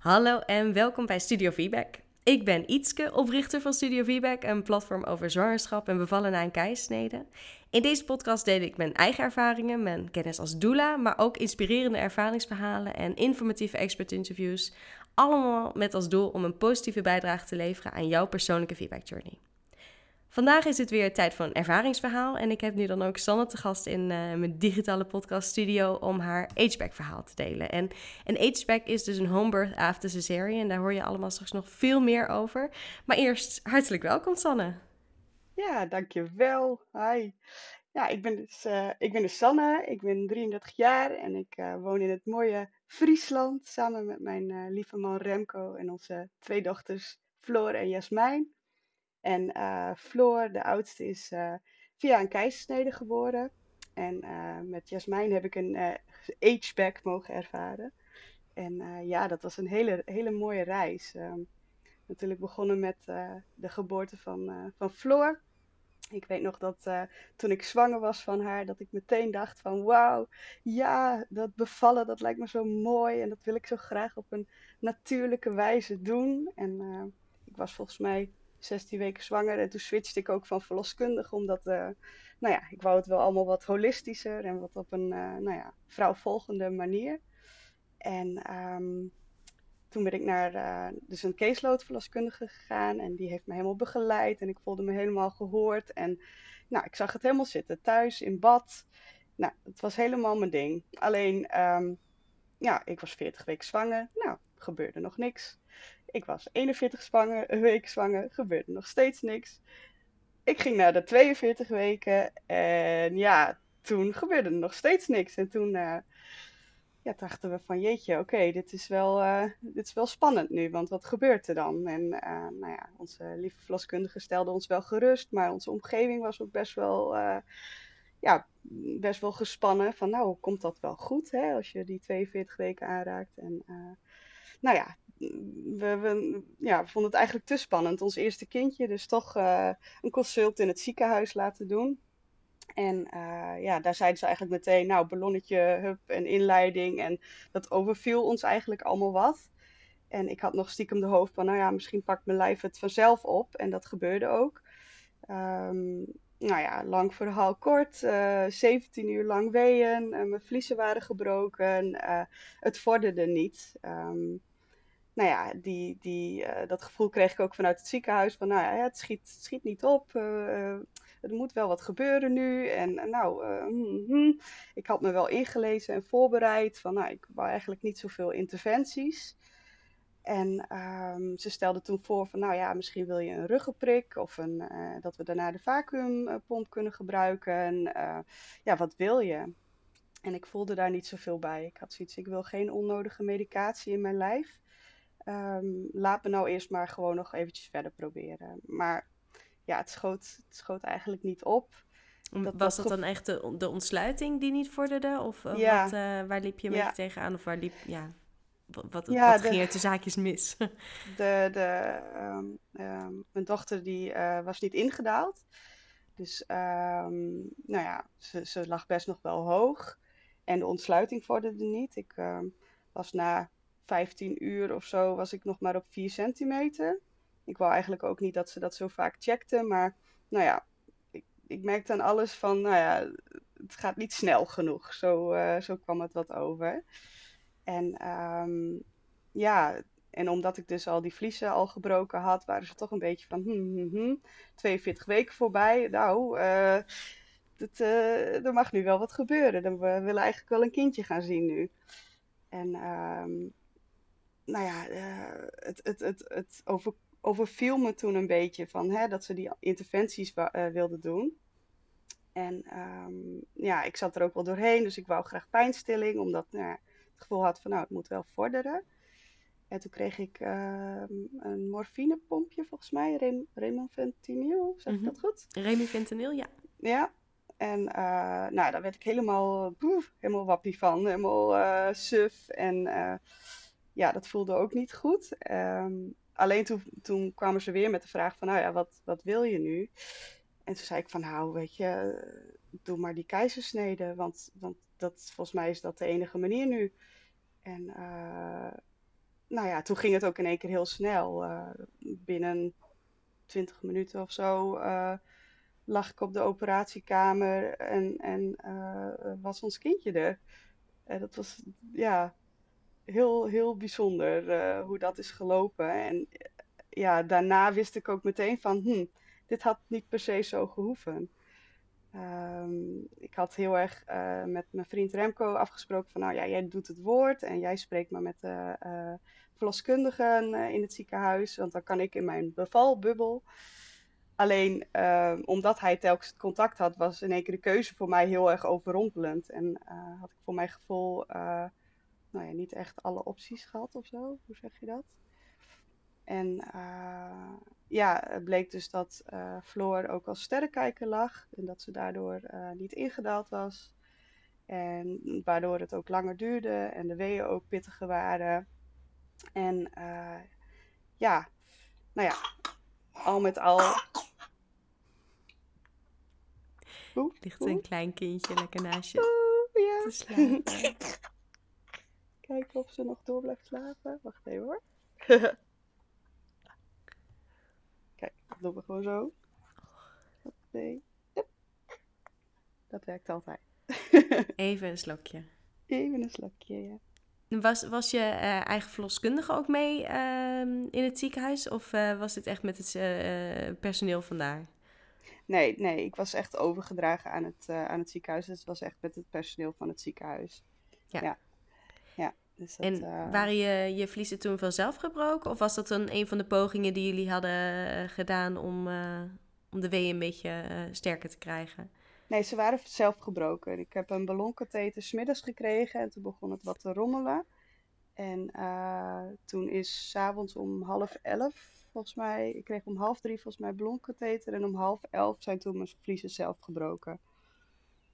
Hallo en welkom bij Studio Feedback. Ik ben Ietske, oprichter van Studio Feedback, een platform over zwangerschap en bevallen na een keisnede. In deze podcast deel ik mijn eigen ervaringen, mijn kennis als doula, maar ook inspirerende ervaringsverhalen en informatieve expert-interviews. Allemaal met als doel om een positieve bijdrage te leveren aan jouw persoonlijke feedback journey. Vandaag is het weer tijd voor een ervaringsverhaal en ik heb nu dan ook Sanne te gast in uh, mijn digitale podcast studio om haar ageback verhaal te delen. En een ageback is dus een home birth after cesarean en daar hoor je allemaal straks nog veel meer over. Maar eerst hartelijk welkom Sanne. Ja, dankjewel. Hi. Ja, ik ben dus, uh, ik ben dus Sanne, ik ben 33 jaar en ik uh, woon in het mooie Friesland samen met mijn lieve man Remco en onze twee dochters Floor en Jasmijn. En uh, Floor, de oudste, is uh, via een keizersnede geboren. En uh, met Jasmijn heb ik een ageback mogen ervaren. En ja, dat was een hele, hele mooie reis. Um, natuurlijk begonnen met de geboorte van, van Floor. Ik weet nog dat toen ik zwanger was van haar, dat ik meteen dacht van wauw, ja, dat bevallen, dat lijkt me zo mooi. En dat wil ik zo graag op een natuurlijke wijze doen. En ik was volgens mij 16 weken zwanger. En toen switchte ik ook van verloskundige, omdat uh, nou ja, ik wou het wel allemaal wat holistischer en wat op een uh, nou ja, vrouwvolgende manier. En um, toen ben ik naar uh, dus een caseload verloskundige gegaan en die heeft me helemaal begeleid en ik voelde me helemaal gehoord. En nou, ik zag het helemaal zitten, thuis, in bad. Nou, het was helemaal mijn ding. Alleen, um, ja, ik was 40 weken zwanger. Nou, gebeurde nog niks. Ik was 41 zwanger, week zwanger, gebeurde nog steeds niks. Ik ging naar de 42 weken en ja, toen gebeurde er nog steeds niks. En toen uh, ja, dachten we van jeetje, oké, dit, is wel, uh, dit is wel spannend nu, want wat gebeurt er dan? En uh, nou ja, onze lieve verloskundige stelde ons wel gerust, maar onze omgeving was ook best wel, ja, best wel gespannen. Van nou, komt dat wel goed hè, als je die 42 weken aanraakt? En nou ja, we, ja, vonden het eigenlijk te spannend. Ons eerste kindje, dus toch uh, een consult in het ziekenhuis laten doen. En uh, ja, daar zeiden ze eigenlijk meteen, nou, ballonnetje, hup en inleiding. En dat overviel ons eigenlijk allemaal wat. En ik had nog stiekem de hoofd van, nou ja, misschien pakt mijn lijf het vanzelf op. En dat gebeurde ook. Um, nou ja, lang verhaal kort. Uh, 17 uur lang weeën. mijn vliezen waren gebroken. het vorderde niet. Um, nou ja, die, die, uh, dat gevoel kreeg ik ook vanuit het ziekenhuis. Van nou ja, het schiet, schiet niet op. Uh, er moet wel wat gebeuren nu. En nou, mm, mm. ik had me wel ingelezen en voorbereid. Van nou, ik wou eigenlijk niet zoveel interventies. En um, ze stelde toen voor van nou ja, misschien wil je een ruggenprik. Of een, dat we daarna de vacuümpomp kunnen gebruiken. En ja, wat wil je? En ik voelde daar niet zoveel bij. Ik had zoiets, ik wil geen onnodige medicatie in mijn lijf. Um, laat me nou eerst maar gewoon nog eventjes verder proberen. Maar ja, het schoot, het schoot eigenlijk niet op. Dat was dat dan echt de, de ontsluiting die niet vorderde? Of uh, ja. wat, uh, waar liep je een ja. beetje tegenaan? Of waar liep, ja, wat, wat, ja, wat de, ging er te zaakjes mis? De, de, um, um, mijn dochter die uh, was niet ingedaald. Dus nou ja, ze, ze lag best nog wel hoog. En de ontsluiting vorderde niet. Ik was na 15 uur of zo was ik nog maar op 4 centimeter. Ik wou eigenlijk ook niet dat ze dat zo vaak checkten, maar nou ja, ik, ik merkte aan alles van, nou ja, het gaat niet snel genoeg. Zo, uh, zo kwam het wat over. En um, ja, en omdat ik dus al die vliezen al gebroken had, waren ze toch een beetje van, hm, hm, hm 42 weken voorbij. Nou, uh, het, uh, er mag nu wel wat gebeuren. We willen eigenlijk wel een kindje gaan zien nu. En um, nou ja, uh, het, het, het, het over, overviel me toen een beetje van hè, dat ze die interventies uh, wilden doen. En um, ja, ik zat er ook wel doorheen, dus ik wou graag pijnstilling, omdat nou, het gevoel had van nou, het moet wel vorderen. En toen kreeg ik uh, een morfinepompje, volgens mij, Rem Remifentanil, zeg ik mm -hmm. dat goed? Remifentanil, ja. Ja, en uh, nou, daar werd ik helemaal, boef, helemaal wappie van, helemaal uh, suf. En ja, dat voelde ook niet goed. Um, alleen toen, toen kwamen ze weer met de vraag van, nou ja, wat, wat wil je nu? En toen zei ik van, nou, weet je, doe maar die keizersnede, want, want dat, volgens mij is dat de enige manier nu. En uh, nou ja, toen ging het ook in één keer heel snel. binnen 20 minuten of zo lag ik op de operatiekamer en, en was ons kindje er. dat was ja, heel, heel bijzonder hoe dat is gelopen. En ja, daarna wist ik ook meteen van, hm, dit had niet per se zo gehoeven. Ehm, ik had heel erg uh, met mijn vriend Remco afgesproken van, nou ja, jij doet het woord en jij spreekt maar met de verloskundigen in het ziekenhuis, want dan kan ik in mijn bevalbubbel. Alleen ehm, omdat hij telkens contact had, was in één keer de keuze voor mij heel erg overrompelend. En had ik voor mijn gevoel nou ja, niet echt alle opties gehad of zo. Hoe zeg je dat? En uh, ja, het bleek dus dat uh, Floor ook als sterrenkijker lag en dat ze daardoor uh, niet ingedaald was. En waardoor het ook langer duurde en de weeën ook pittiger waren. En ja, nou ja, al met al. Oeh, Ligt een klein kindje lekker naast je Oeh, ja. te slapen. Kijken of ze nog door blijft slapen. Wacht even hoor. doen we gewoon zo. Nee. Dat werkt altijd. Even een slokje. Even een slokje, ja. Was, was je uh, eigen verloskundige ook mee uh, in het ziekenhuis? Of uh, was dit echt met het uh, personeel vandaar? Nee, nee, ik was echt overgedragen aan het, aan het ziekenhuis. Dus het was echt met het personeel van het ziekenhuis. Ja. ja. Dus dat, en uh... waren je, je vliezen toen vanzelf gebroken? Of was dat dan een van de pogingen die jullie hadden eh, gedaan om, uh, om de wee een beetje sterker te krijgen? Nee, ze waren zelf gebroken. Ik heb een ballonkatheter smiddags gekregen en toen begon het wat te rommelen. En toen is s'avonds om half elf, volgens mij, ik kreeg om half drie volgens mij ballonkatheter. En om half elf zijn toen mijn vliezen zelf gebroken.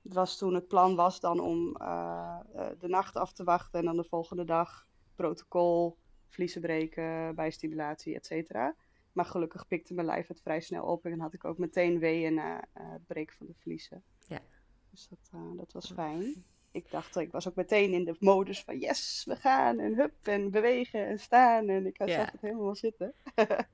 Het was toen het plan was dan om uh, de nacht af te wachten en dan de volgende dag protocol, vliezen breken, bijstimulatie, et cetera. Maar gelukkig pikte mijn lijf het vrij snel op en had ik ook meteen weeën na uh, het breken van de vliezen. Ja. Dus dat, dat was fijn. Ik dacht, ik was ook meteen in de modus van yes, we gaan en hup en bewegen en staan. En ik zag het helemaal zitten.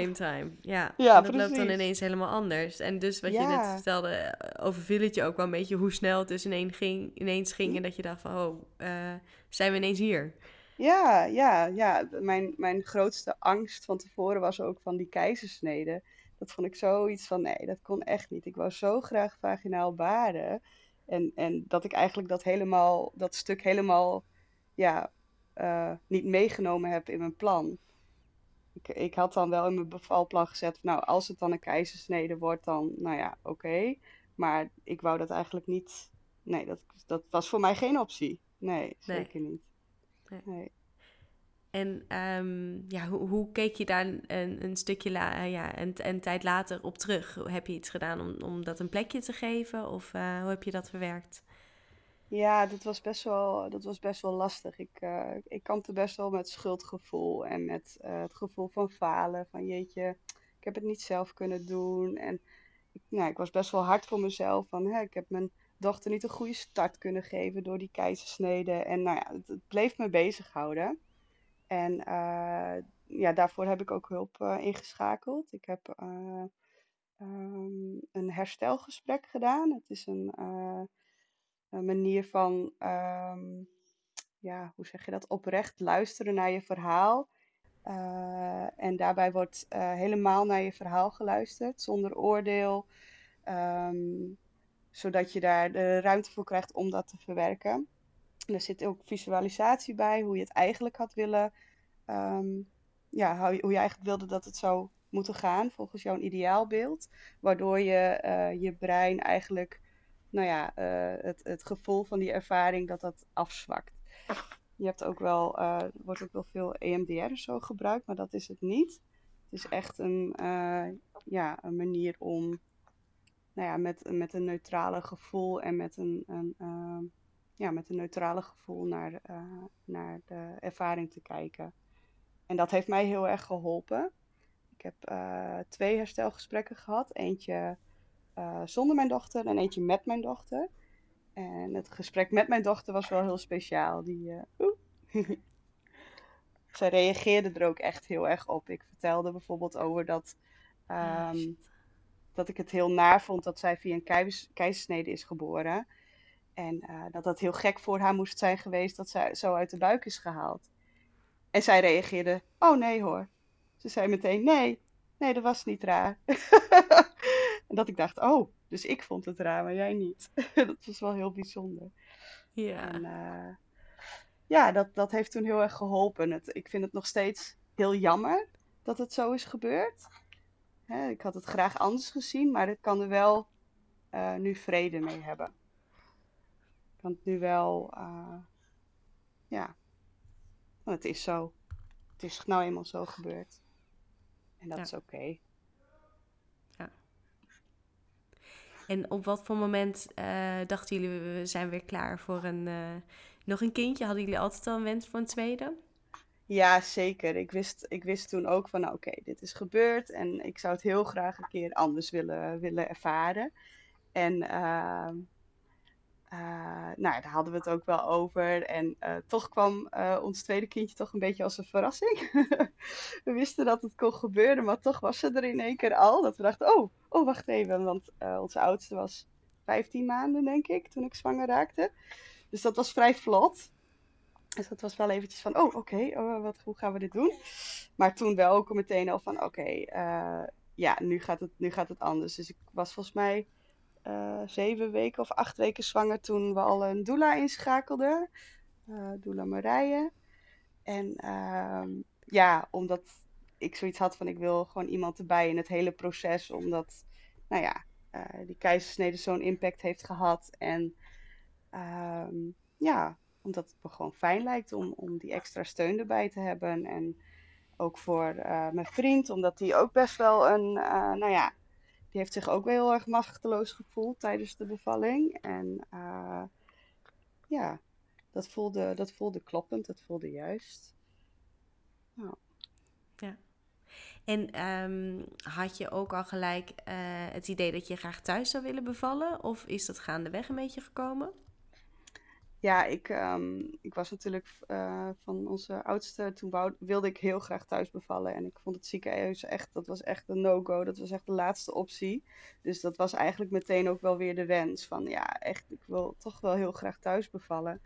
Game time, ja. ja en dat loopt dan ineens helemaal anders. En dus wat je net vertelde, eh, overviel het je ook wel een beetje hoe snel het dus ineens ging, ineens ging. En dat je dacht van, oh, uh, zijn we ineens hier? Ja, ja, ja. Mijn, mijn grootste angst van tevoren was ook van die keizersnede. Dat vond ik zoiets van, nee, dat kon echt niet. Ik wou zo graag vaginaal baren. En, en dat ik eigenlijk dat helemaal, dat stuk helemaal, ja, uh, niet meegenomen heb in mijn plan ik, ik had dan wel in mijn bevalplan gezet, nou, als het dan een keizersnede wordt, dan, nou ja, oké. Maar ik wou dat eigenlijk niet, nee, dat, dat was voor mij geen optie. Nee, zeker niet. Nee. nee. En um, ja, hoe, hoe, keek je daar een, een stukje la, uh, ja, een, een, tijd later op terug? Heb je iets gedaan om, om dat een plekje te geven? Of uh, hoe heb je dat verwerkt? Ja, dat was best wel, dat was best wel lastig. Ik, uh, ik kampte best wel met schuldgevoel en met uh, het gevoel van falen. Van jeetje, ik heb het niet zelf kunnen doen. En ik, nou, ik was best wel hard voor mezelf. Van, hè, ik heb mijn dochter niet een goede start kunnen geven door die keizersnede. En nou ja, het, bleef me bezighouden. En uh, ja, daarvoor heb ik ook hulp ingeschakeld. Ik heb um, een herstelgesprek gedaan. Het is een een manier van, ehm, ja, hoe zeg je dat, oprecht luisteren naar je verhaal. Uh, en daarbij wordt uh, helemaal naar je verhaal geluisterd, zonder oordeel, um, zodat je daar de ruimte voor krijgt om dat te verwerken. er zit ook visualisatie bij, hoe je het eigenlijk had willen, um, ja, hoe je eigenlijk wilde dat het zou moeten gaan, volgens jouw ideaalbeeld. Waardoor je je brein eigenlijk nou ja, uh, het, het gevoel van die ervaring dat dat afzwakt. Je hebt ook wel, uh, wordt ook wel veel EMDR en zo gebruikt, maar dat is het niet. Het is echt een, uh, ja, een manier om nou ja, met, met een neutrale gevoel en met een, een ja, met een neutrale gevoel naar, naar de ervaring te kijken. En dat heeft mij heel erg geholpen. Ik heb twee herstelgesprekken gehad. Eentje uh, zonder mijn dochter en eentje met mijn dochter. En het gesprek met mijn dochter was wel heel speciaal. Die, uh, zij reageerde er ook echt heel erg op. Ik vertelde bijvoorbeeld over dat, Ah, ehm, dat ik het heel naar vond dat zij via een keis- keizersnede is geboren. En eh, dat dat heel gek voor haar moest zijn geweest dat zij zo uit de buik is gehaald. En zij reageerde, oh nee hoor. Ze zei meteen, nee, nee, dat was niet raar. En dat ik dacht, oh, dus ik vond het raar, maar jij niet. Dat was wel heel bijzonder. Ja. En eh, ja, dat, dat heeft toen heel erg geholpen. Het, ik vind het nog steeds heel jammer dat het zo is gebeurd. Hè, ik had het graag anders gezien, maar ik kan er wel eh, nu vrede mee hebben. Ik kan het nu wel, eh, ja, want het is zo. Het is nou eenmaal zo gebeurd. En dat Ja. is oké. En op wat voor moment eh, dachten jullie, we zijn weer klaar voor een, eh, nog een kindje? Hadden jullie altijd al een wens voor een tweede? Ja, zeker. Ik wist, ik wist toen ook van, nou, oké, dit is gebeurd en ik zou het heel graag een keer anders willen, willen ervaren. En eh, nou, daar hadden we het ook wel over. En eh, toch kwam eh, ons tweede kindje toch een beetje als een verrassing. We wisten dat het kon gebeuren, maar toch was ze er in één keer al. Dat we dachten, oh, oh wacht even. Want onze oudste was 15 maanden, denk ik, toen ik zwanger raakte. Dus dat was vrij vlot. Dus dat was wel eventjes van, oh, oké, oh, wat, hoe gaan we dit doen? Maar toen wel ook meteen al van, oké, ja, nu gaat, het, nu gaat het anders. Dus ik was volgens mij eh, zeven weken of acht weken zwanger toen we al een doula inschakelden. eh doula Marije. En ehm, ja, omdat ik zoiets had van, ik wil gewoon iemand erbij in het hele proces. Omdat, nou ja, eh, die keizersnede zo'n impact heeft gehad. En ehm, ja, omdat het me gewoon fijn lijkt om, om die extra steun erbij te hebben. En ook voor mijn vriend, omdat die ook best wel een, nou ja, die heeft zich ook wel heel erg machteloos gevoeld tijdens de bevalling. En eh, ja, dat voelde, dat voelde kloppend, dat voelde juist. Ja. En ehm, had je ook al gelijk eh, het idee dat je graag thuis zou willen bevallen? Of is dat gaandeweg een beetje gekomen? Ja, ik, ehm, ik was natuurlijk eh, van onze oudste. Toen wou, wilde ik heel graag thuis bevallen. En ik vond het ziekenhuis echt, dat was echt een no-go. Dat was echt de laatste optie. Dus dat was eigenlijk meteen ook wel weer de wens. Van ja, echt, ik wil toch wel heel graag thuis bevallen.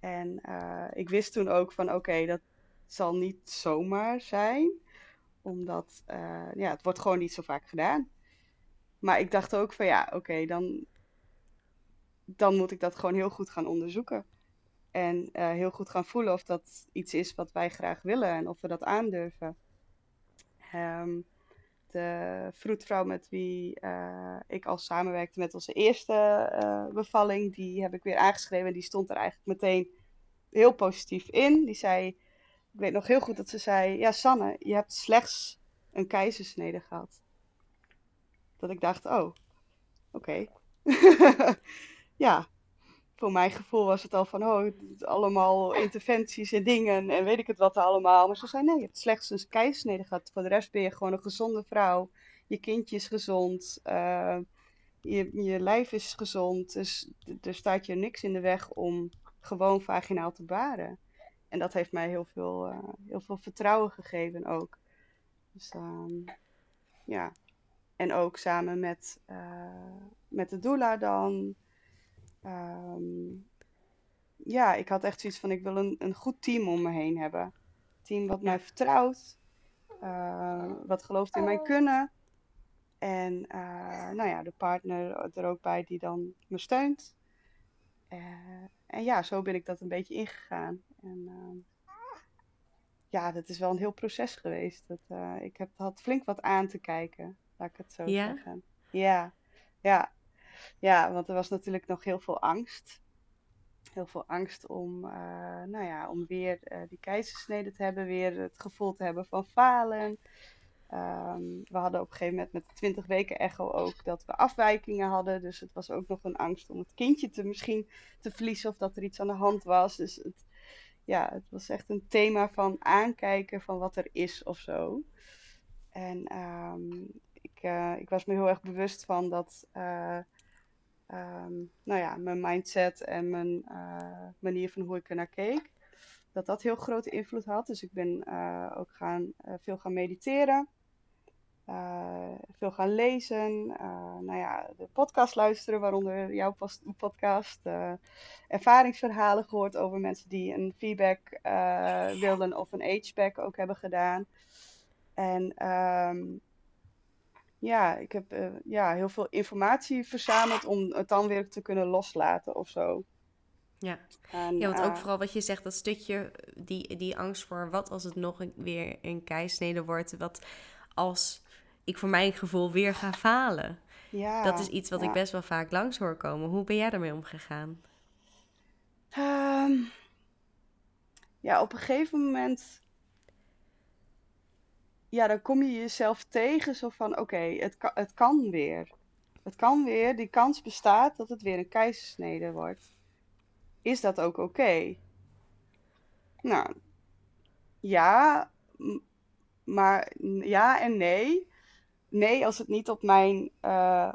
En eh, ik wist toen ook van oké, dat zal niet zomaar zijn. Omdat, eh, ja, het wordt gewoon niet zo vaak gedaan. Maar ik dacht ook van ja, oké, dan, dan moet ik dat gewoon heel goed gaan onderzoeken. En eh, heel goed gaan voelen of dat iets is wat wij graag willen en of we dat aandurven. Ehm, de vroedvrouw met wie eh, ik al samenwerkte met onze eerste eh, bevalling, die heb ik weer aangeschreven. En die stond er eigenlijk meteen heel positief in. Die zei, ik weet nog heel goed dat ze zei, ja Sanne, je hebt slechts een keizersnede gehad. Dat ik dacht, oh, oké. ja, voor mijn gevoel was het al van, oh, allemaal interventies en dingen en weet ik het wat allemaal. Maar ze zei, nee, je hebt slechts een keizersnede gehad. Voor de rest ben je gewoon een gezonde vrouw. Je kindje is gezond. eh, je, je lijf is gezond. Dus er staat je niks in de weg om gewoon vaginaal te baren. En dat heeft mij heel veel, eh, heel veel vertrouwen gegeven ook. Dus ehm, ja. En ook samen met, eh, met de doula dan. Ehm, ja, ik had echt zoiets van, ik wil een, een goed team om me heen hebben. Team wat mij vertrouwt, eh, wat gelooft in mijn kunnen. En eh, nou ja, de partner er ook bij die dan me steunt. Eh, en ja, zo ben ik dat een beetje ingegaan. En ehm, ja, dat is wel een heel proces geweest. Dat, ik heb, had flink wat aan te kijken, laat ik het zo Ja? zeggen. Ja, ja, ja, want er was natuurlijk nog heel veel angst. Heel veel angst om, eh, nou ja, om weer eh, die keizersnede te hebben, weer het gevoel te hebben van falen. Ehm, we hadden op een gegeven moment met de 20 weken echo ook dat we afwijkingen hadden. Dus het was ook nog een angst om het kindje te misschien te verliezen of dat er iets aan de hand was. Dus het, ja, het was echt een thema van aankijken van wat er is of zo. En ehm, ik, eh, ik was me heel erg bewust van dat, ehm, nou ja, mijn mindset en mijn eh, manier van hoe ik er naar keek. dat dat heel grote invloed had. Dus ik ben ook gaan, veel gaan mediteren. veel gaan lezen. nou ja, de podcast luisteren, waaronder jouw podcast. ervaringsverhalen gehoord over mensen die een feedback wilden of een ageback ook hebben gedaan. En um, ja, ik heb uh, ja, heel veel informatie verzameld om het dan weer te kunnen loslaten of zo. Ja, en, ja want ook vooral wat je zegt, dat stukje, die, die angst voor wat als het nog een, weer een keisnede wordt, wat als ik voor mijn gevoel weer ga falen. Ja, dat is iets wat ik best wel vaak langs hoor komen. Hoe ben jij daarmee omgegaan? Um, ja, op een gegeven moment ja, dan kom je jezelf tegen zo van, oké, het, het kan weer. Het kan weer, die kans bestaat dat het weer een keizersnede wordt. Is dat ook oké? Nou, ja, maar ja en nee. Nee, als het niet op mijn, uh,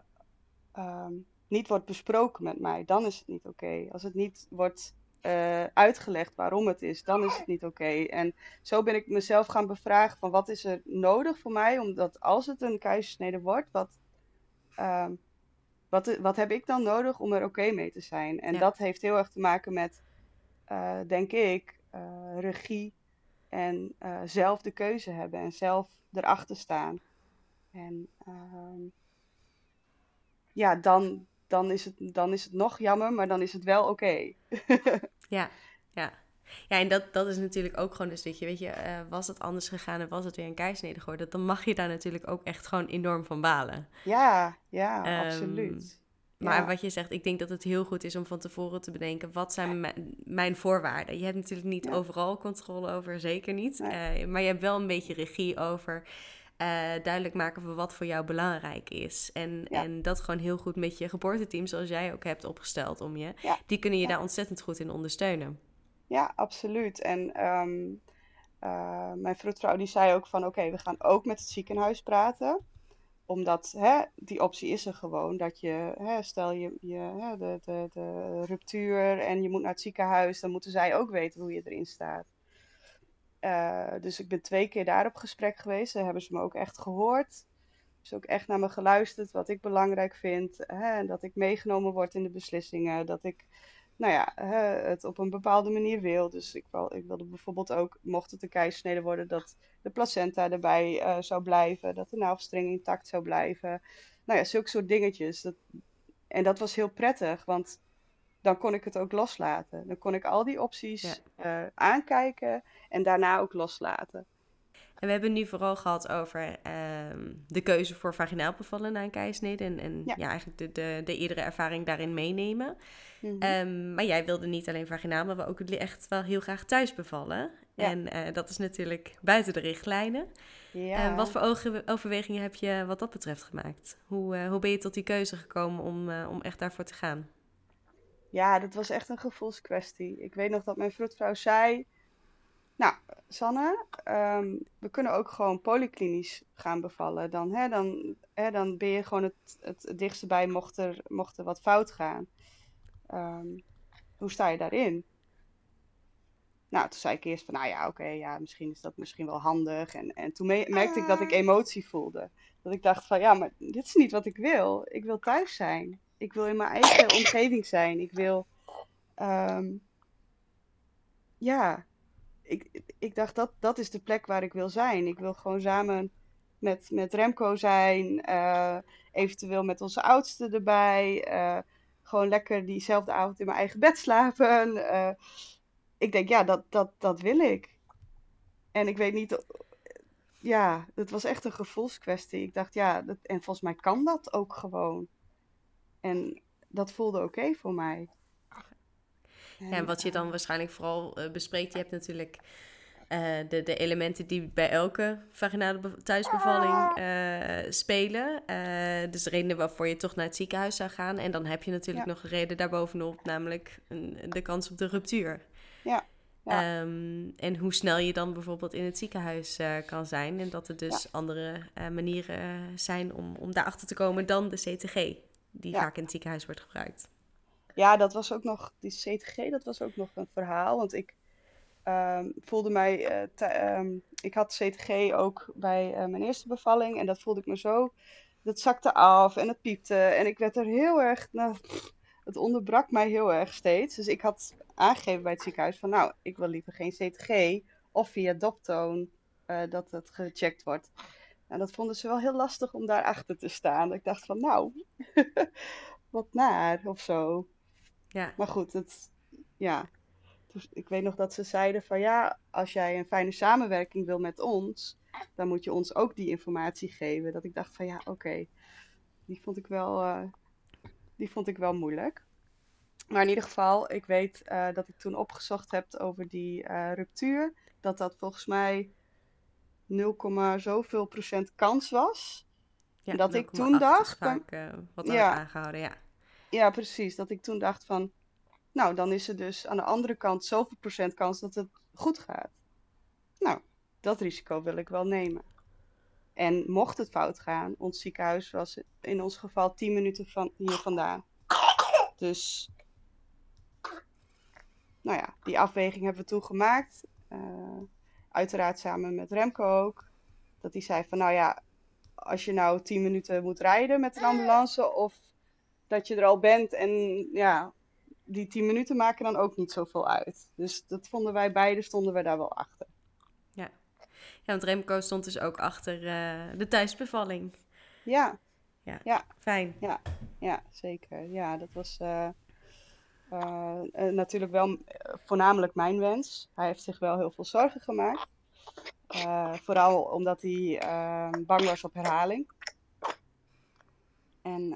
niet wordt besproken met mij, dan is het niet oké. Als het niet wordt uh, uitgelegd waarom het is, dan is het niet oké. En zo ben ik mezelf gaan bevragen van wat is er nodig voor mij, omdat als het een keizersnede wordt, wat, uh, wat, wat heb ik dan nodig om er oké mee te zijn? En dat heeft heel erg te maken met, uh, denk ik, uh, regie en zelf de keuze hebben en zelf erachter staan. En ehm, ja, dan, dan, is het, dan is het nog jammer, maar dan is het wel oké. Ja, ja. Ja, en dat, dat is natuurlijk ook gewoon een stukje, weet je, uh, was het anders gegaan en was het weer een keisnede geworden, dan mag je daar natuurlijk ook echt gewoon enorm van balen. Ja, ja, um, absoluut. Maar wat je zegt, ik denk dat het heel goed is om van tevoren te bedenken, wat zijn mijn voorwaarden? Je hebt natuurlijk niet overal controle over, zeker niet. Uh, maar je hebt wel een beetje regie over uh, duidelijk maken van wat voor jou belangrijk is. En, en dat gewoon heel goed met je geboorteteam, zoals jij ook hebt opgesteld om je, die kunnen je daar ontzettend goed in ondersteunen. Ja, absoluut. En um, uh, mijn vroedvrouw die zei ook van oké, we gaan ook met het ziekenhuis praten omdat hè, die optie is er gewoon. Dat je, hè, stel je, je hè, de, de, de ruptuur en je moet naar het ziekenhuis, dan moeten zij ook weten hoe je erin staat. Uh, dus ik ben twee keer daar op gesprek geweest. Daar hebben ze me ook echt gehoord. Dus ook echt naar me geluisterd, wat ik belangrijk vind. Hè, en dat ik meegenomen word in de beslissingen. Dat ik nou ja, het op een bepaalde manier wil. Dus ik, wil, ik wilde bijvoorbeeld ook, mocht het een keisnede worden, dat de placenta erbij uh, zou blijven. Dat de navelstreng intact zou blijven. Nou ja, zulke soort dingetjes. Dat, en dat was heel prettig, want dan kon ik het ook loslaten. Dan kon ik al die opties uh, aankijken en daarna ook loslaten. En we hebben nu vooral gehad over uh, de keuze voor vaginaal bevallen na een keisnede. En, en ja. ja. eigenlijk de, de, de eerdere ervaring daarin meenemen. Mm -hmm. um, maar jij wilde niet alleen vaginaal, maar ook echt wel heel graag thuis bevallen. Ja. En uh, dat is natuurlijk buiten de richtlijnen. Ja. Uh, wat voor overwegingen heb je wat dat betreft gemaakt? Hoe, uh, hoe ben je tot die keuze gekomen om, om echt daarvoor te gaan? Ja, dat was echt een gevoelskwestie. Ik weet nog dat mijn vroedvrouw zei... Nou, Sanne, um, we kunnen ook gewoon polyklinisch gaan bevallen. Dan, hè, dan, hè, dan ben je gewoon het, het dichtste bij mocht er, mocht er wat fout gaan. Um, hoe sta je daarin? Nou, toen zei ik eerst van, nou ja, oké, okay, ja, misschien is dat misschien wel handig. En, en toen merkte ik dat ik emotie voelde. Dat ik dacht van, ja, maar dit is niet wat ik wil. Ik wil thuis zijn. Ik wil in mijn eigen omgeving zijn. Ik wil, um, ja, ik, ik dacht dat dat is de plek waar ik wil zijn. Ik wil gewoon samen met, met Remco zijn, uh, eventueel met onze oudste erbij. Uh, gewoon lekker diezelfde avond in mijn eigen bed slapen. Uh, ik denk, ja, dat, dat, dat wil ik. En ik weet niet, ja, het was echt een gevoelskwestie. Ik dacht, ja, dat, en volgens mij kan dat ook gewoon. En dat voelde oké voor mij. Ja, en wat je dan waarschijnlijk vooral uh, bespreekt, je hebt natuurlijk uh, de, de elementen die bij elke vaginale thuisbevalling uh, spelen. dus de redenen waarvoor je toch naar het ziekenhuis zou gaan. En dan heb je natuurlijk ja. nog een reden daarbovenop, namelijk een, de kans op de ruptuur. Ja. Ja. Um, en hoe snel je dan bijvoorbeeld in het ziekenhuis kan zijn. En dat er dus ja. andere manieren zijn om, om daarachter te komen dan de CTG die ja. vaak in het ziekenhuis wordt gebruikt. Ja, dat was ook nog, die CTG, dat was ook nog een verhaal. Want ik, ehm, voelde mij. eh, te- ehm, ik had CTG ook bij eh, mijn eerste bevalling. En dat voelde ik me zo. Dat zakte af en het piepte. En ik werd er heel erg. Nou, het onderbrak mij heel erg steeds. Dus ik had aangegeven bij het ziekenhuis: van nou, ik wil liever geen CTG. Of via Doptoon eh, dat het gecheckt wordt. En dat vonden ze wel heel lastig om daarachter te staan. Ik dacht van nou, wat naar of zo. Ja, Maar goed, het, ja. Dus ik weet nog dat ze zeiden van ja, als jij een fijne samenwerking wil met ons, dan moet je ons ook die informatie geven. Dat ik dacht van ja, oké, die vond ik wel, eh, die vond ik wel moeilijk. Maar in ieder geval, ik weet eh, dat ik toen opgezocht heb over die eh, ruptuur, dat dat volgens mij 0, zoveel procent kans was. ja dat ik 0,8 toen dacht, vaak eh, wat Ja. aangehouden, ja. Ja, precies. Dat ik toen dacht van, nou, dan is er dus aan de andere kant zoveel procent kans dat het goed gaat. Nou, dat risico wil ik wel nemen. En mocht het fout gaan, ons ziekenhuis was in ons geval 10 minuten van hier vandaan. Dus, nou ja, die afweging hebben we toen gemaakt. Eh, uiteraard samen met Remco ook. Dat hij zei van, nou ja, als je nou 10 minuten moet rijden met een ambulance of dat je er al bent en ja, die 10 minuten maken dan ook niet zoveel uit. Dus dat vonden wij beide, stonden we daar wel achter. Ja, want Remco stond dus ook achter eh, de thuisbevalling. Ja, Fijn. ja, zeker. Ja, dat was eh, eh, eh, natuurlijk wel eh, voornamelijk mijn wens. Hij heeft zich wel heel veel zorgen gemaakt. Vooral omdat hij bang was op herhaling. En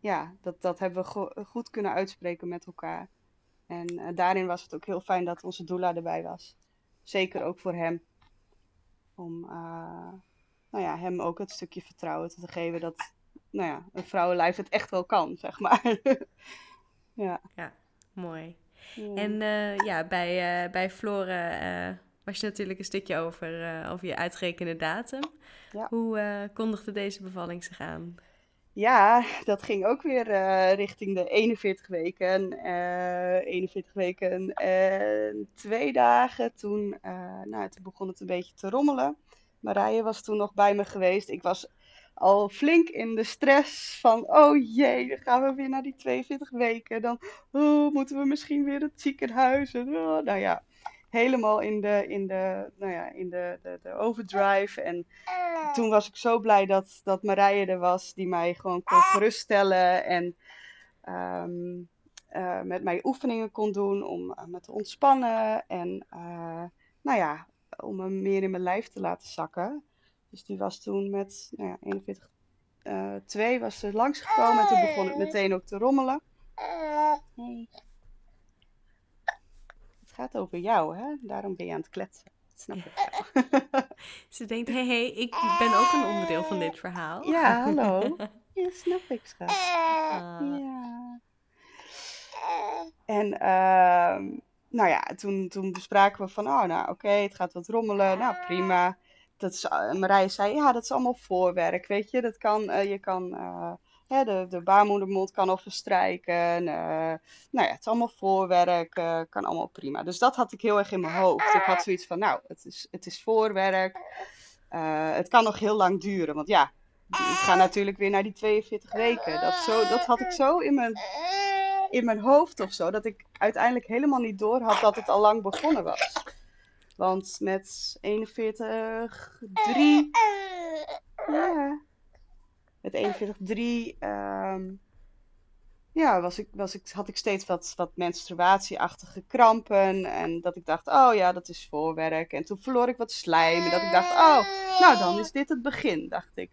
ja, dat, dat hebben we go- goed kunnen uitspreken met elkaar. En daarin was het ook heel fijn dat onze doula erbij was. Zeker ook voor hem. Om nou ja, hem ook het stukje vertrouwen te geven dat nou ja, een vrouwenlijf het echt wel kan, zeg maar. ja. Mooi. Ja. En eh, ja, bij, eh, bij Flore eh, was je natuurlijk een stukje over, over je uitgerekende datum. Ja. Hoe kondigde deze bevalling zich aan? Ja, dat ging ook weer richting de 41 weken. eh 41 weken en twee dagen. Toen, nou, toen begon het een beetje te rommelen. Marije was toen nog bij me geweest. Ik was al flink in de stress van, oh jee, dan gaan we weer naar die 42 weken. Dan oh, moeten we misschien weer het ziekenhuis. En, oh, nou ja, helemaal in de, in de, nou ja, in de, de, de overdrive. En toen was ik zo blij dat, dat Marije er was, die mij gewoon kon geruststellen en ehm, eh, met mij oefeningen kon doen om eh, me te ontspannen en eh, nou ja, om me meer in mijn lijf te laten zakken. Dus die was toen met nou ja, 41, eh 2 was ze langsgekomen en toen begon het meteen ook te rommelen. Het gaat over jou, hè? Daarom ben je aan het kletsen. Dat snap ik. Ze denkt, hé, hey, hey, ik ben ook een onderdeel van dit verhaal. Ja, hallo. Ja, snap ik, schat. Ah, Ja. En ehm, nou ja, toen, toen bespraken we van, oh nou oké, het gaat wat rommelen. Nou prima. Dat eh, zei, ja, dat is allemaal voorwerk, weet je. Dat kan, eh, je kan, eh, hè, de, de baarmoedermond kan al verstrijken. nou ja, het is allemaal voorwerk, kan allemaal prima. Dus dat had ik heel erg in mijn hoofd. Ik had zoiets van, nou, het is, het is voorwerk. Het kan nog heel lang duren, want ja, ik ga natuurlijk weer naar die 42 weken. Dat, zo, dat had ik zo in mijn, in mijn hoofd of zo, dat ik uiteindelijk helemaal niet door had dat het al lang begonnen was. Want met 41, 3, ja, met 41, 3, ehm, ja, was ik, was ik, had ik steeds wat, wat menstruatieachtige krampen. En dat ik dacht, oh ja, dat is voorwerk. En toen verloor ik wat slijm. En dat ik dacht, oh, nou dan is dit het begin, dacht ik.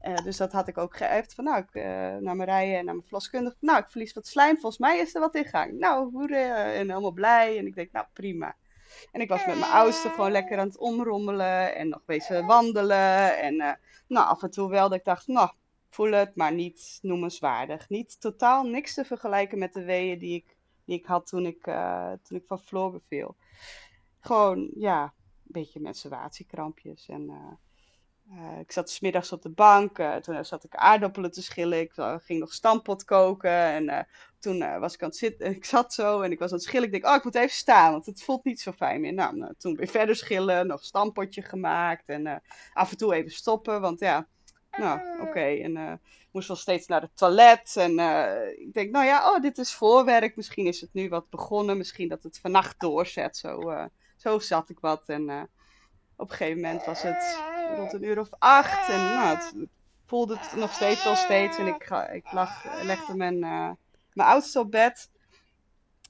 Eh, dus dat had ik ook geëft van, nou, ik, eh, naar Marije en naar mijn verloskundige. Nou, ik verlies wat slijm, volgens mij is er wat in gang. Nou, hoera, en helemaal blij. En ik denk, nou, prima. En ik was met mijn oudste gewoon lekker aan het omrommelen en nog bezig wandelen. En eh, nou, af en toe wel dat ik dacht, nou, voel het, maar niet noemenswaardig. Niet totaal niks te vergelijken met de weeën die ik, die ik had toen ik, eh, toen ik van Floor beviel. Gewoon, ja, een beetje menstruatiekrampjes. En eh, uh, ik zat smiddags op de bank. Uh, toen zat ik aardappelen te schillen. Ik ging nog stampot koken. En toen was ik aan het zitten. Ik zat zo en ik was aan het schillen. Ik denk, oh, ik moet even staan, want het voelt niet zo fijn meer. Nou, nou toen weer verder schillen. Nog stampotje gemaakt. En af en toe even stoppen, want ja, nou, oké. En moest wel steeds naar het toilet. En ik denk, nou ja, oh, dit is voorwerk. Misschien is het nu wat begonnen. Misschien dat het vannacht doorzet. Zo, zo zat ik wat. En op een gegeven moment was het rond een uur of acht. En nou, het voelde het nog steeds wel steeds. En ik, ga, ik lag, legde mijn, uh, mijn oudste op bed.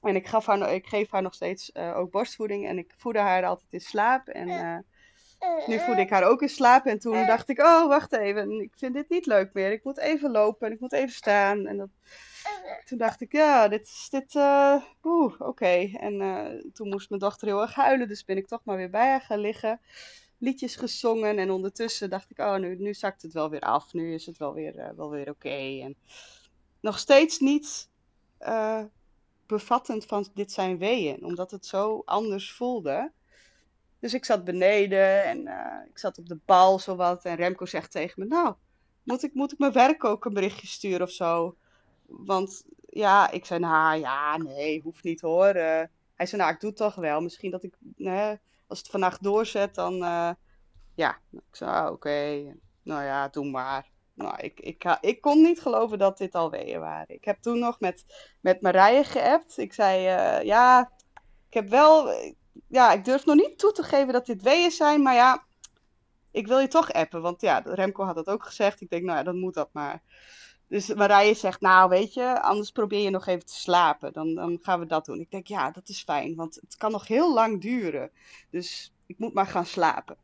En ik, gaf haar, ik geef haar nog steeds uh, ook borstvoeding. En ik voedde haar altijd in slaap. En uh, nu voedde ik haar ook in slaap. En toen dacht ik, oh, wacht even. Ik vind dit niet leuk meer. Ik moet even lopen en ik moet even staan. En dat, toen dacht ik, ja, dit is dit. Uh, Oeh, oké. En toen moest mijn dochter heel erg huilen. Dus ben ik toch maar weer bij haar gaan liggen. Liedjes gezongen. En ondertussen dacht ik, oh, nu, nu zakt het wel weer af. Nu is het wel weer, uh, wel weer oké. En nog steeds niet bevattend van dit zijn weeën. Omdat het zo anders voelde. Dus ik zat beneden en ik zat op de bal zowat. En Remco zegt tegen me, nou, moet ik, moet ik mijn werk ook een berichtje sturen of zo? Want ja, ik zei, nou ja, nee, hoeft niet hoor. Hij zei, nou, ik doe het toch wel. Misschien dat ik, als het vannacht doorzet, dan, uh, ja. Ik zei, ah, oké, nou ja, doe maar. Nou, ik, ik, ik kon niet geloven dat dit al weeën waren. Ik heb toen nog met, met Marije geappt. Ik zei, uh, ja, ik heb wel, ja, ik durf nog niet toe te geven dat dit weeën zijn, maar ja, ik wil je toch appen. Want ja, Remco had dat ook gezegd. Ik denk, nou ja, dan moet dat maar. Dus Marije zegt, nou weet je, anders probeer je nog even te slapen. Dan, dan gaan we dat doen. Ik denk, ja, dat is fijn, want het kan nog heel lang duren. Dus ik moet maar gaan slapen.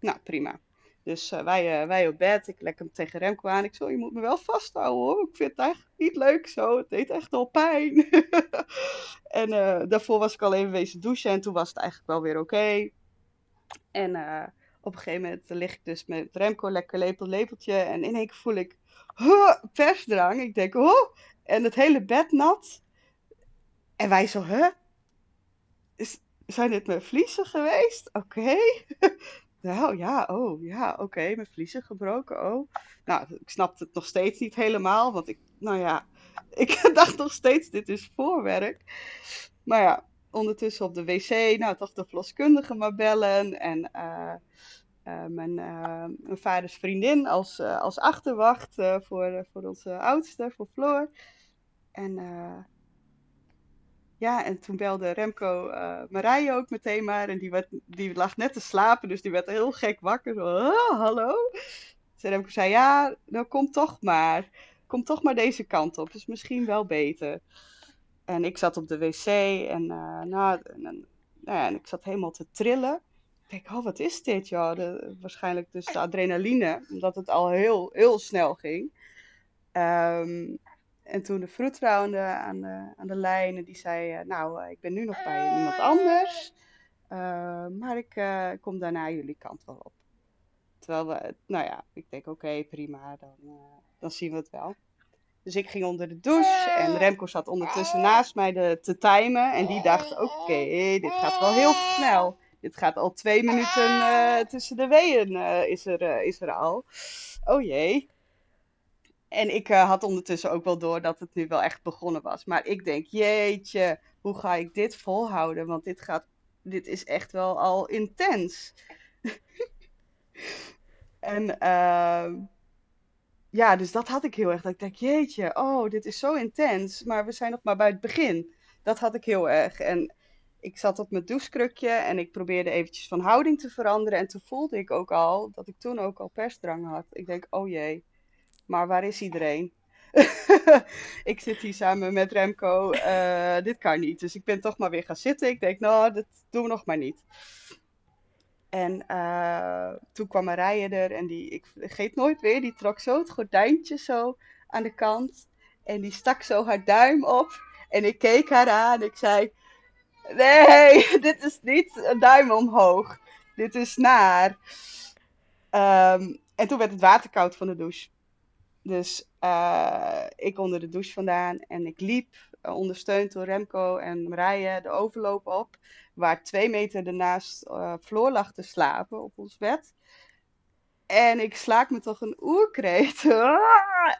Nou, prima. Dus uh, wij, uh, wij op bed, ik leg hem tegen Remco aan. Ik zo, je moet me wel vasthouden hoor. Ik vind het eigenlijk niet leuk zo. Het deed echt al pijn. en uh, daarvoor was ik al even wezen douchen en toen was het eigenlijk wel weer oké. En op een gegeven moment lig ik dus met Remco lekker lepel, lepeltje. En in één keer voel ik huh, persdrang. Ik denk, oh, en het hele bed nat. En wij zo, hè? Is, zijn dit mijn vliezen geweest? Oké. nou ja, oh ja, oké, mijn vliezen gebroken, oh. Nou, ik snapte het nog steeds niet helemaal, want ik, nou ja, ik dacht nog steeds, dit is voorwerk. Maar ja, ondertussen op de wc, nou, toch de verloskundige maar bellen en... Uh, mijn, uh, mijn, vaders vriendin als, uh, als achterwacht voor, voor onze oudste, voor Floor. En ja, en toen belde Remco Marije ook meteen maar. En die, werd, die lag net te slapen, dus die werd heel gek wakker. Zo, oh, hallo? Dus Remco zei, ja, nou kom toch maar. Kom toch maar deze kant op, is misschien wel beter. En ik zat op de wc en, nou, en, en, nou ja, en ik zat helemaal te trillen denk, oh, wat is dit? Ja, de, waarschijnlijk dus de adrenaline, omdat het al heel, heel snel ging. Um, en toen de vroedvrouw aan de, aan de, lijn, die zei, uh, nou, uh, ik ben nu nog bij iemand anders, uh, maar ik kom daarna jullie kant wel op. Terwijl we, nou ja, ik denk, oké, okay, prima, dan, dan zien we het wel. Dus ik ging onder de douche en Remco zat ondertussen naast mij de, te timen. En die dacht, oké, okay, dit gaat wel heel snel. Dit gaat al twee minuten uh, tussen de weeën uh, is, er, uh, is er al. Oh jee. En ik had ondertussen ook wel door dat het nu wel echt begonnen was. Maar ik denk, jeetje, hoe ga ik dit volhouden? Want dit, gaat, dit is echt wel al intens. en ehm, ja, dus dat had ik heel erg. Dat ik denk, jeetje, oh, dit is zo intens. Maar we zijn nog maar bij het begin. Dat had ik heel erg. En ik zat op mijn douchekrukje en ik probeerde eventjes van houding te veranderen. En toen voelde ik ook al dat ik toen ook al persdrang had. Ik denk, oh jee, maar waar is iedereen? ik zit hier samen met Remco. Uh, dit kan niet. Dus ik ben toch maar weer gaan zitten. Ik denk, nou, dat doen we nog maar niet. En uh, toen kwam Marije er en die, ik vergeet nooit weer, die trok zo het gordijntje zo aan de kant. En die stak zo haar duim op. En ik keek haar aan ik zei, Nee, dit is niet een duim omhoog. Dit is naar. Um, en toen werd het water koud van de douche. Dus uh, ik onder de douche vandaan en ik liep, uh, ondersteund door Remco en Marije, de overloop op. Waar twee meter ernaast uh, Floor lag te slapen op ons bed. En ik slaak me toch een oerkreet.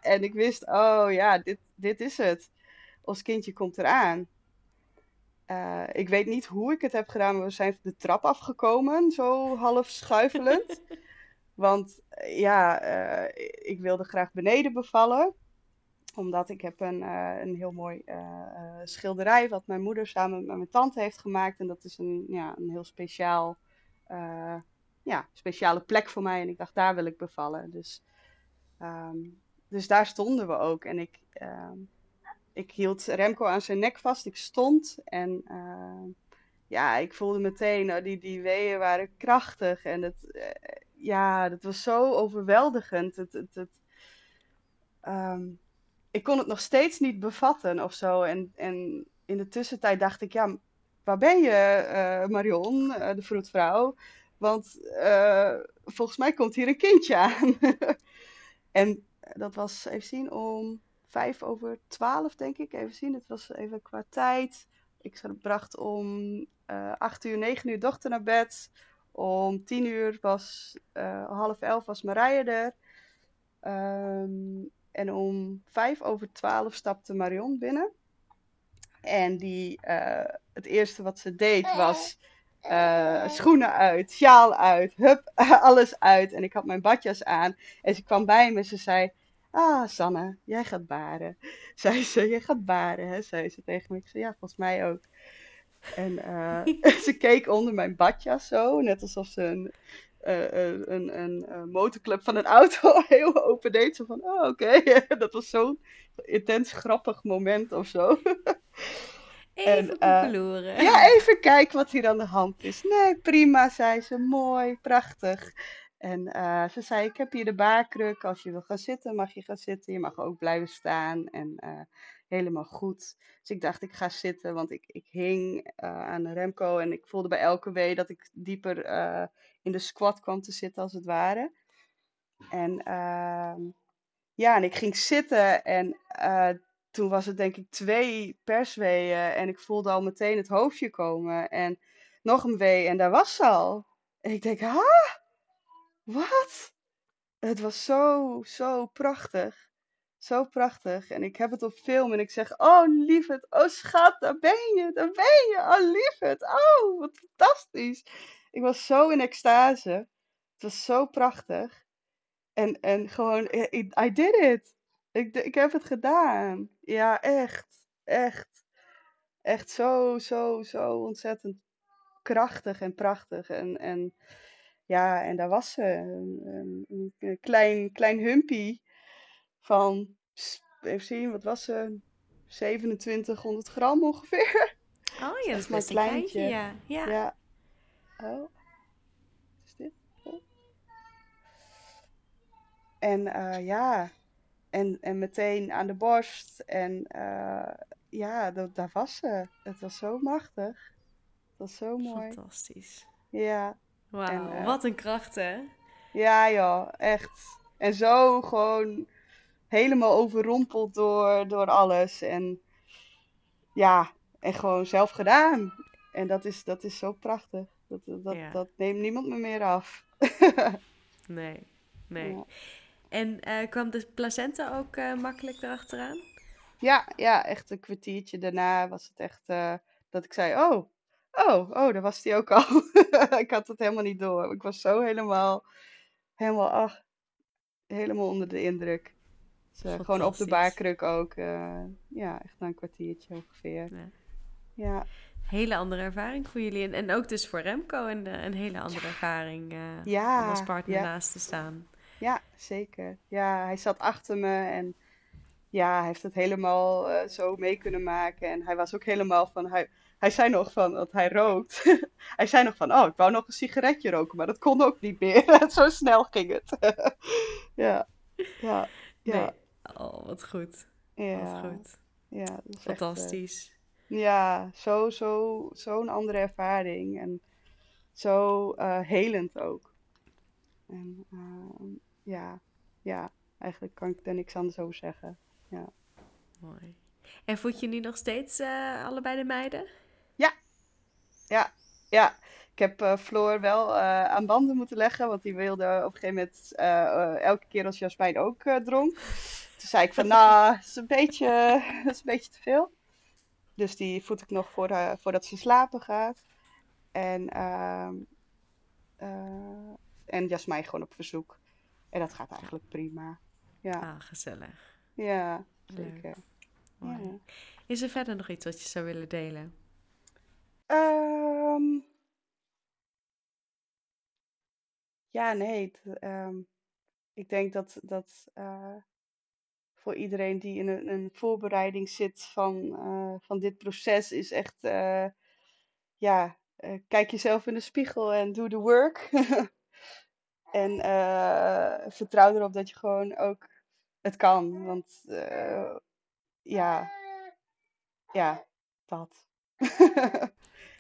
En ik wist, oh ja, dit, dit is het. Ons kindje komt eraan. Uh, ik weet niet hoe ik het heb gedaan, maar we zijn de trap afgekomen, zo half schuifelend. Want ja, uh, ik wilde graag beneden bevallen omdat ik heb een, uh, een heel mooi schilderij wat mijn moeder samen met mijn tante heeft gemaakt. En dat is een, ja, een heel speciaal, ja, speciale plek voor mij. En ik dacht, daar wil ik bevallen. Dus, um, dus daar stonden we ook. En ik, ik hield Remco aan zijn nek vast. Ik stond en ja, ik voelde meteen, oh, die, die weeën waren krachtig. En het, ja, dat was zo overweldigend. Het, het, het um, ik kon het nog steeds niet bevatten of zo. En, en in de tussentijd dacht ik, ja, waar ben je, uh, Marion, de vroedvrouw? Want volgens mij komt hier een kindje aan. en dat was, even zien, om vijf over twaalf, denk ik. Even zien, het was even qua tijd. Ik bracht om acht uur, negen uur dochter naar bed. Om tien uur was, half elf was Marije er. Um, en om vijf over twaalf stapte Marion binnen. En die, uh, het eerste wat ze deed was schoenen uit, sjaal uit, hup, alles uit. En ik had mijn badjas aan. En ze kwam bij me en ze zei, ah Sanne, jij gaat baren. Zei ze, jij gaat baren, hè, zei ze tegen me. Ik zei, ja, volgens mij ook. En uh, ze keek onder mijn badjas zo, net alsof ze een, uh, een, een, een, motorclub van een auto heel open deed. Zo van, oh oké, dat was zo'n intens grappig moment of zo. Even en, uh, Ja, even kijken wat hier aan de hand is. Nee, prima, zei ze. Mooi, prachtig. En uh, ze zei, ik heb hier de baarkruk. Als je wil gaan zitten, mag je gaan zitten. Je mag ook blijven staan. En uh, helemaal goed. Dus ik dacht, ik ga zitten, want ik, ik hing aan Remco. En ik voelde bij elke wee dat ik dieper in de squat kwam te zitten, als het ware. En uh, ja, en ik ging zitten en toen was het denk ik twee persweeën en ik voelde al meteen het hoofdje komen en nog een wee en daar was ze al. En ik denk, ha, wat? Het was zo, zo prachtig. Zo prachtig. En ik heb het op film en ik zeg, oh lieverd, oh schat, daar ben je, daar ben je. Oh lieverd, oh wat fantastisch. Ik was zo in extase. Het was zo prachtig. En, en gewoon, I, did it. Ik, ik heb het gedaan. Ja, echt. Echt. Echt zo, zo, zo ontzettend krachtig en prachtig. En, en ja, en daar was ze. Een, een, klein, klein humpie van, even zien, wat was ze? 2700 gram ongeveer. Oh ja, dat is best een kleintje. ja. ja. ja. Oh. Is dit? Oh. En uh, ja, en, en meteen aan de borst. En uh, ja, dat, daar was ze. Het was zo machtig. Het was zo mooi. Fantastisch. Ja. Wauw, uh, wat een kracht hè? Ja joh, echt. En zo gewoon helemaal overrompeld door, door alles. En ja, en gewoon zelf gedaan. En dat is, dat is zo prachtig. Dat, dat, dat neemt niemand me meer af. nee, nee. Ja. En uh, kwam de placenta ook uh, makkelijk erachteraan? Ja, ja, echt een kwartiertje daarna was het echt uh, dat ik zei: Oh, oh, oh, daar was die ook al. ik had het helemaal niet door. Ik was zo helemaal, helemaal, ach, helemaal onder de indruk. Dus, gewoon op de baarkruk ook. ja, echt na een kwartiertje ongeveer. Ja. ja hele andere ervaring voor jullie. En, en ook dus voor Remco een, een hele andere ervaring uh, ja, om als partner naast te staan. Ja, zeker. Ja, hij zat achter me en ja, hij heeft het helemaal zo mee kunnen maken. En hij was ook helemaal van, hij, hij zei nog van dat hij rookt. hij zei nog van, oh, ik wou nog een sigaretje roken, maar dat kon ook niet meer. zo snel ging het. ja, ja, ja. Nee. Oh, wat goed. Ja. Wat goed. Ja, Fantastisch. Ja, zo, zo, zo'n andere ervaring. En zo uh, helend ook. En uh, ja, ja, eigenlijk kan ik er niks anders over zeggen. Ja. Mooi. En voed je nu nog steeds uh, allebei de meiden? Ja, ja, ja. Ik heb uh, Floor wel uh, aan banden moeten leggen, want die wilde op een gegeven moment uh, elke keer als Jasmijn ook dronk. Toen zei ik van, nou, dat is een beetje, dat is een beetje te veel. Dus die voed ik nog voor, voordat ze slapen gaat. En, ehm, en Jasmijn gewoon op verzoek. En dat gaat eigenlijk prima. Ja. Ah, gezellig. Ja, zeker. Ja. Is er verder nog iets wat je zou willen delen? Um, ja, nee. Um, ik denk dat, dat uh, voor iedereen die in een, een voorbereiding zit van, uh, van dit proces is echt, uh, ja, kijk jezelf in de spiegel en doe de work. en vertrouw erop dat je gewoon ook het kan. Want ja, ja, dat.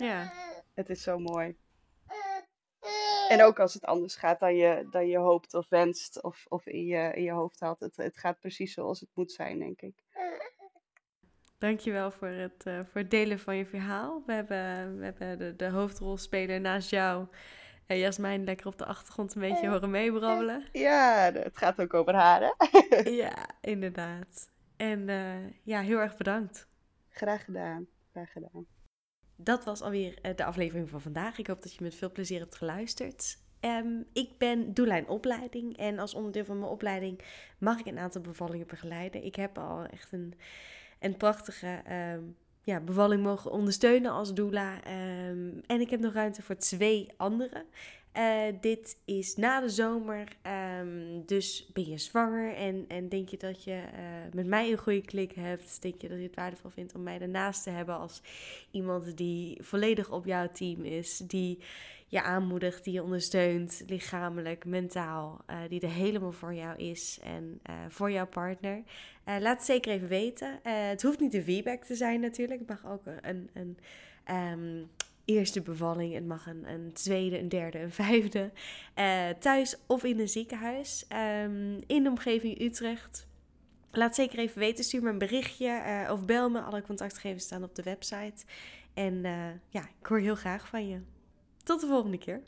ja. Het is zo mooi. En ook als het anders gaat dan je, dan je hoopt of wenst of, of in, je, in je hoofd had. Het, het gaat precies zoals het moet zijn, denk ik. Dankjewel voor het, uh, voor het delen van je verhaal. We hebben, we hebben de, de hoofdrolspeler naast jou en Jasmijn lekker op de achtergrond een beetje horen meebrabbelen. Ja, het gaat ook over haar, hè? ja, inderdaad. En uh, ja, heel erg bedankt. Graag gedaan. Graag gedaan. Dat was alweer eh, de aflevering van vandaag. Ik hoop dat je met veel plezier hebt geluisterd. Um, ik ben doelijn opleiding en als onderdeel van mijn opleiding mag ik een aantal bevallingen begeleiden. Ik heb al echt een, prachtige um, ja, bevalling mogen ondersteunen als doula. Um, en ik heb nog ruimte voor twee andere. Uh, dit is na de zomer, um, dus ben je zwanger en, en denk je dat je uh, met mij een goede klik hebt? Denk je dat je het waardevol vindt om mij daarnaast te hebben als iemand die volledig op jouw team is, die je aanmoedigt, die je ondersteunt, lichamelijk, mentaal, uh, die er helemaal voor jou is en voor jouw partner? laat het zeker even weten. het hoeft niet een feedback te zijn natuurlijk, het mag ook een... een um, eerste bevalling. Het mag een, een tweede, een derde, een vijfde. Uh, thuis of in een ziekenhuis. Um, in de omgeving Utrecht. Laat zeker even weten. Stuur me een berichtje uh, of bel me. Alle contactgegevens staan op de website. En uh, ja, ik hoor heel graag van je. Tot de volgende keer.